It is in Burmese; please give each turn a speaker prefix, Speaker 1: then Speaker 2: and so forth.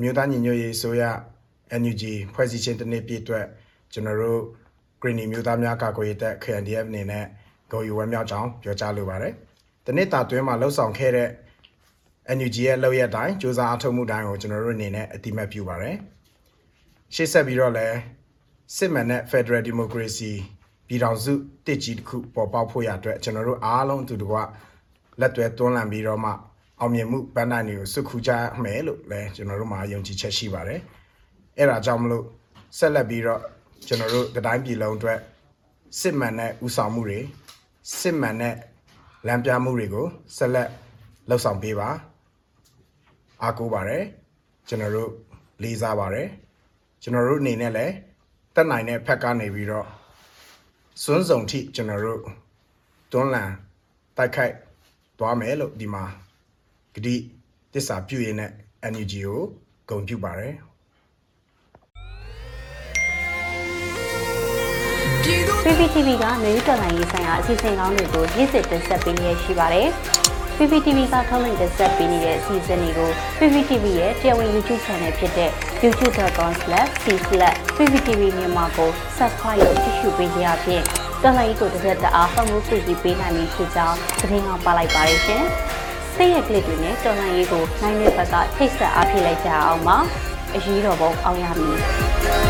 Speaker 1: မြို့သားညီညွတ်ရေးဆိုရ NUG ဖွဲ့စည်းခြင်းတစ်နှစ်ပြည့်အတွက်ကျွန်တော်တို့ Green မြို့သားများကာကွယ်ရေးတပ် KNDF အနေနဲ့ဂုဏ်ယူဝမ်းမြောက်ကြောင်းပြောကြားလိုပါတယ်။ဒီနှစ်တာတွင်းမှာလှုပ်ဆောင်ခဲ့တဲ့ NUG ရဲ့လုပ်ရက်တိုင်းစူးစမ်းအထောက်မှုတိုင်းကိုကျွန်တော်တို့အနေနဲ့အတိမတ်ပြုပါတယ်။ရှေ့ဆက်ပြီးတော့လည်းစစ်မှန်တဲ့ Federal Democracy ပြည်ထောင်စုတည်ကြည်တစ်ခုပေါ်ပေါက်ဖို့ရအတွက်ကျွန်တော်တို့အားလုံးအတူတကွလက်တွဲတွန်းလှန်ပြီးတော့မှ အောင်မြင်မှုပန်းတိုင်တွေကိုစုခုကြမယ်လို့လည်းကျွန်တော်တို့မှာယုံကြည်ချက်ရှိပါတယ်။အဲ့ဒါကြောင့်မလို့ဆက်လက်ပြီးတော့ကျွန်တော်တို့တတိုင်းပြည်လုံးအတွက်စစ်မှန်တဲ့ဥဆောင်မှုတွေစစ်မှန်တဲ့လမ်းပြမှုတွေကိုဆက်လက်လှုပ်ဆောင်ပေးပါအားကိုးပါတယ်ကျွန်တော်တို့လေးစားပါတယ်ကျွန်တော်တို့အနေနဲ့လည်းတက်နိုင်တဲ့ဖက်ကနေပြီးတော့စွန်းစုံထိကျွန်တော်တို့တွန်းလှန်တိုက်ခိုက်သွားမယ်လို့ဒီမှာ ဂတိတစ္ဆာပြုရင်းနဲ့ NUG ကိုဂုဏ်ပြုပါတယ်
Speaker 2: PPTV ကမျိုးတော်လိုင်းရေးဆိုင်ရာအစီအစဉ်ကောင်းတွေကိုရည်စည်တင်ဆက်ပေးနေရရှိပါတယ်။ PPTV ကထုတ်လွှင့်တင်ဆက်ပေးနေတဲ့အစီအစဉ်တွေကို PPTV ရဲ့တရားဝင် YouTube Channel ဖြစ်တဲ့ youtube.com/c/pptv မြန်မာကို Subscribe လုပ်ကြည့်ရှုပေးကြရဖြင့်တော်လိုင်းကိုတစ်သက်တအားဖုန်းမှုပြည်ပြီးပေးနိုင်ပြီဖြစ်ကြောင်းသတင်းအောင်ပါလိုက်ပါတယ်ရှင်။ စိတ်ရက်ကလစ်တွေနဲ့တော်လိုင်းရေးကိုနိုင်တဲ့ဘက်ကထိတ်ဆက်အားဖြစ်လိုက်ကြအောင်ပါ။အရေးတော်ပုံအောင်ရမည်။